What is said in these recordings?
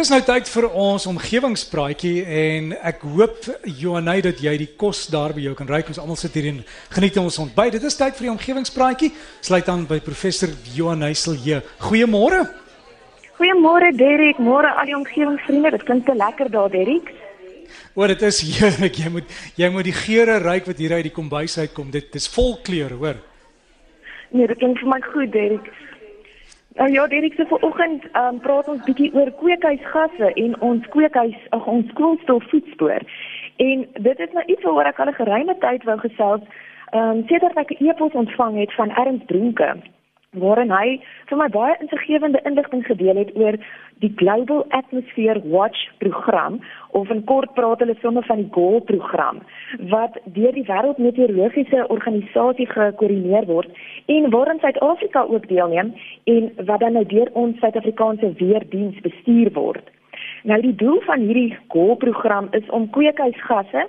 Dis nou tyd vir ons omgewingspraatjie en ek hoop Johanay dat jy die kos daar by jou kan ry. Ons almal sit hier en geniet ons ontbyt. Dit is tyd vir die omgewingspraatjie. Sluit aan by professor Johanay Silje. Goeiemôre. Goeiemôre Derek, môre al die omgewingsvriende. Dit klink te lekker daar Derek. O, dit is heerlik. Jy moet jy moet die geure ruik wat hier uit die kombuis uitkom. Dit is vol kleur, hoor. Nee, dit klink vir my goed Derek. Uh, ja, Derek, so vanoggend um, praat ons bietjie oor kweekhuisgasse en ons kweekhuis, ag ons koolstofvoetspoor. En dit is nou iets waaroor ek al 'n geruime tyd wou gesels. Ehm um, sedert ek 'n e-pos ontvang het van Ernst Bronke waarin hy vir my baie insiggewende inligting gedeel het oor die Global Atmosphere Watch program of in kort praat hulle sommer van die GOAL program wat deur die wêreldmeteorologiese organisasie gekoördineer word en waarin Suid-Afrika ook deelneem en wat dan nou deur ons Suid-Afrikaanse weerdiens bestuur word. Nou die doel van hierdie GOAL program is om kweekhuisgasse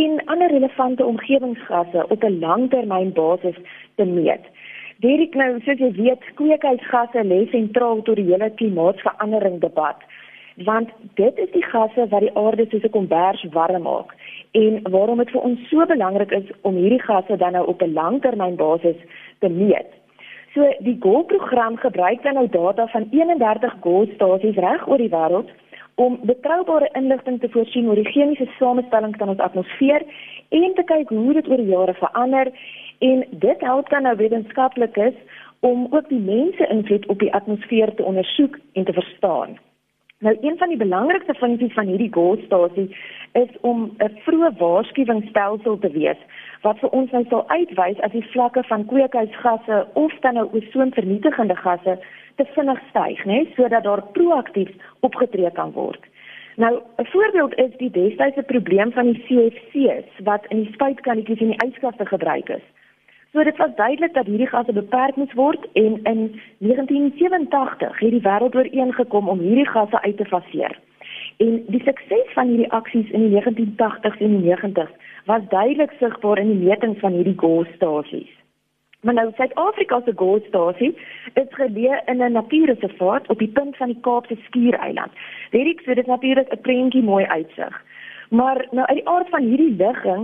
en ander relevante omgewingsgasse op 'n langtermynbasis te meet. Derek nou, soos jy weet, kweekhuisgasse lê sentraal tot die hele klimaatsverandering debat. Want dit is die gasse wat die aarde soos 'n kombers warm maak en waarom dit vir ons so belangrik is om hierdie gasse dan nou op 'n langtermynbasis te meet. So die GOAL-program gebruik dan nou data van 31 GOAL-stasies reg oor die wêreld om betroubare inligting te voorsien oor die chemiese samestelling van ons atmosfeer en te kyk hoe dit oor die jare verander En dit help dan nou wetenskaplikes om ook die mense invloed op die atmosfeer te ondersoek en te verstaan. Nou een van die belangrikste funksies van hierdie GOES-stasie is om 'n vroeë waarskuwingsstelsel te wees wat vir ons nou sal uitwys as die vlakke van kweekhuisgasse of dan nou ozonvernietigende gasse te vinnig styg, né, sodat daar proaktief opgetree kan word. Nou, 'n voorbeeld is die destydse probleem van die CFC's wat in die spuitkannetjies in die yskaste gebruik is. So dit was duidelik dat hierdie gasse beperk moes word en in 1987 het die wêreld ooreengekom om hierdie gasse uit te faseer. En die sukses van hierdie aksies in die 1980s en die 90s was duidelik sigbaar in die metings van hierdie GOES-stasies. Maar nou Suid-Afrika se GOES-stasie is geleë in 'n natuurreservaat op die punt van die Kaapse Skiereiland. Hierdie sê dit natuurlik 'n prentjie mooi uitsig. Maar nou uit die aard van hierdie ligging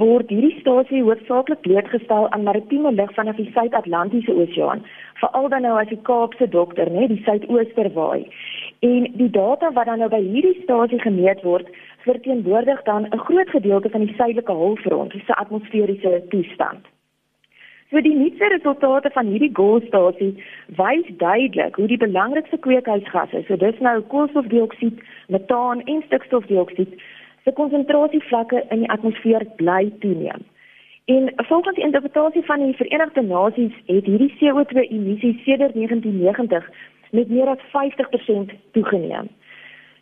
word hierdie stasie hoofsaaklik blootgestel aan maritieme lig vanaf die Suid-Atlantiese Oseaan, veral dan nou as die Kaapse dokter, né, die suidooster waai. En die data wat dan nou by hierdie stasie gemeet word, verteenwoordig dan 'n groot gedeelte van die suidelike halfrond se atmosferiese toestand. So die nuutste resultate van hierdie GOES-stasie wys duidelik hoe die belangrikste kweekhuisgasse, so dis nou koolstofdioksied, metaan en stikstofdioksied se konsentrasievlakke in die atmosfeer bly toeneem. En volgens die interpretasie van die Verenigde Nasies het hierdie CO2-emissies sedert 1990 met meer as 50% toegeneem.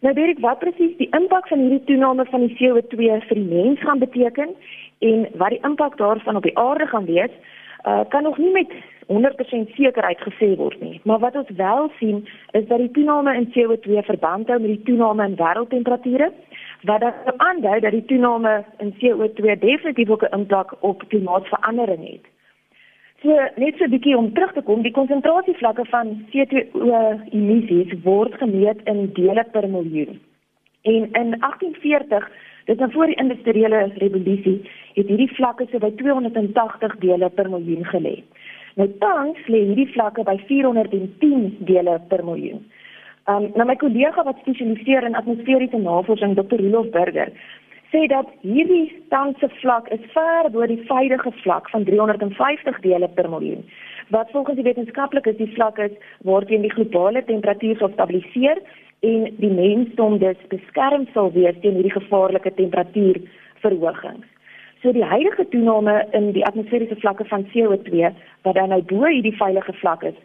Nou weet ek wat presies die impak van hierdie toename van die CO2 vir die mens gaan beteken en wat die impak daarvan op die aarde gaan wees, uh, kan nog nie met 100% sekerheid gesê word nie. Maar wat ons wel sien is dat die toename in CO2 verband hou met die toename in wêreldtemperature wat dan aandui dat die toename in CO2 definitief ook 'n impak op klimaatsverandering het. So net so 'n bietjie om terug te kom, die konsentrasievlakke van CO2-emissies word gemeet in dele per miljoen. En in 1840, dit is voor die industriële revolusie, het hierdie vlakke so by 280 dele per miljoen gelê. Nou tans lê hierdie vlakke by 410 dele per miljoen. Um, nou my kollega wat spesialiseer in atmosferiese navorsing, Dr. Rolof Burger, sê dat hierdie tandse vlak is ver bo die veilige vlak van 350 dele per miljoen. Wat volgens die wetenskaplikes die vlak is waarteen die globale temperatuur sal stabiliseer en die mensdom dus beskerm sal wees teen hierdie gevaarlike temperatuurverhogings. So die huidige toename in die atmosferiese vlakke van CO2 wat dan nou bo hierdie veilige vlak is,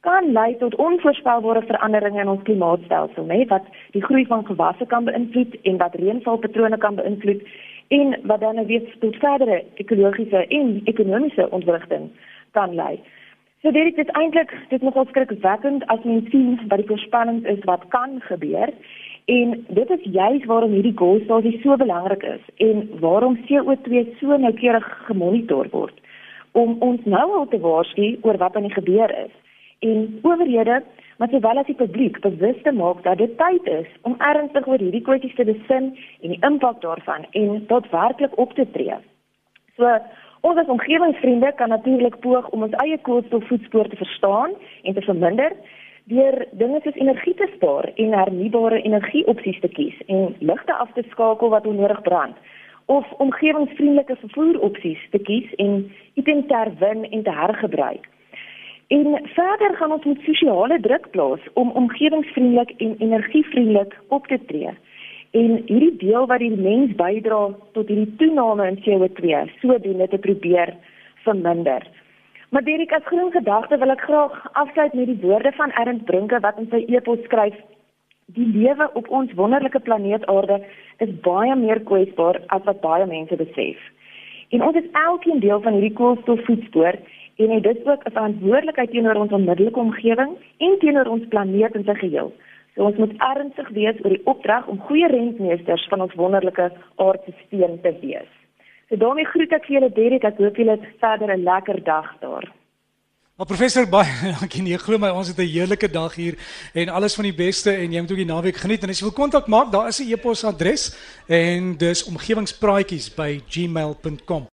kan lei tot onvoorspelbare veranderinge in ons klimaatstelsel, né, wat die groei van gewasse kan beïnvloed en wat reënvalpatrone kan beïnvloed en wat dan weer tot verdere ekologiese en ekonomiese ontwrigting kan lei. So dit is eintlik dit nogal skrikwekkend as mens sien wat die voorspellings is wat kan gebeur en dit is juis waarom hierdie goalstasie so belangrik is en waarom CO2 so noukeurig gemonitor word om ons nou al te waarsku oor wat aan die gebeur is en owerhede maar sowel as die publiek bewus te maak dat dit tyd is om ernstig oor hierdie kwessies te besin en die impak daarvan en daadwerklik op te tree. So ons as omgewingsvriende kan natuurlik poog om ons eie koolstofvoetspoor te verstaan en te verminder deur dinge soos energie te spaar en hernubare energieopsies te kies en ligte af te skakel wat onnodig brand of omgewingsvriendelike vervoeropsies te kies en items te herwin en te hergebruik. En verder gaan ons met sosiale druk plaas om omgewingsvriendelik en energievriendelik op te tree. En hierdie deel wat die mens bydra tot hierdie toename in CO2, sodoende te probeer verminder. Maar Derek as groen gedagte wil ek graag afsluit met die woorde van Ernst Brinke wat in sy e-pos skryf die lewe op ons wonderlike planeet Aarde is baie meer kwesbaar as wat baie mense besef. En ons is elkeen deel van hierdie koolstofvoetspoor en dit is ook 'n verantwoordelikheid teenoor ons onmiddellike omgewing en teenoor ons planeet in sy geheel. So ons moet ernstig wees oor die opdrag om goeie rentmeesters van ons wonderlike aardstelsel te wees. So daarmee groet ek julle Derek, ek hoop julle het verder 'n lekker dag daar. Maar professor baie dankie. Nee, glo my, ons het 'n heerlike dag hier en alles van die beste en jy moet ook die naweek geniet. En as jy wil kontak maak, daar is 'n e-posadres en dis omgewingspraatjies by gmail.com.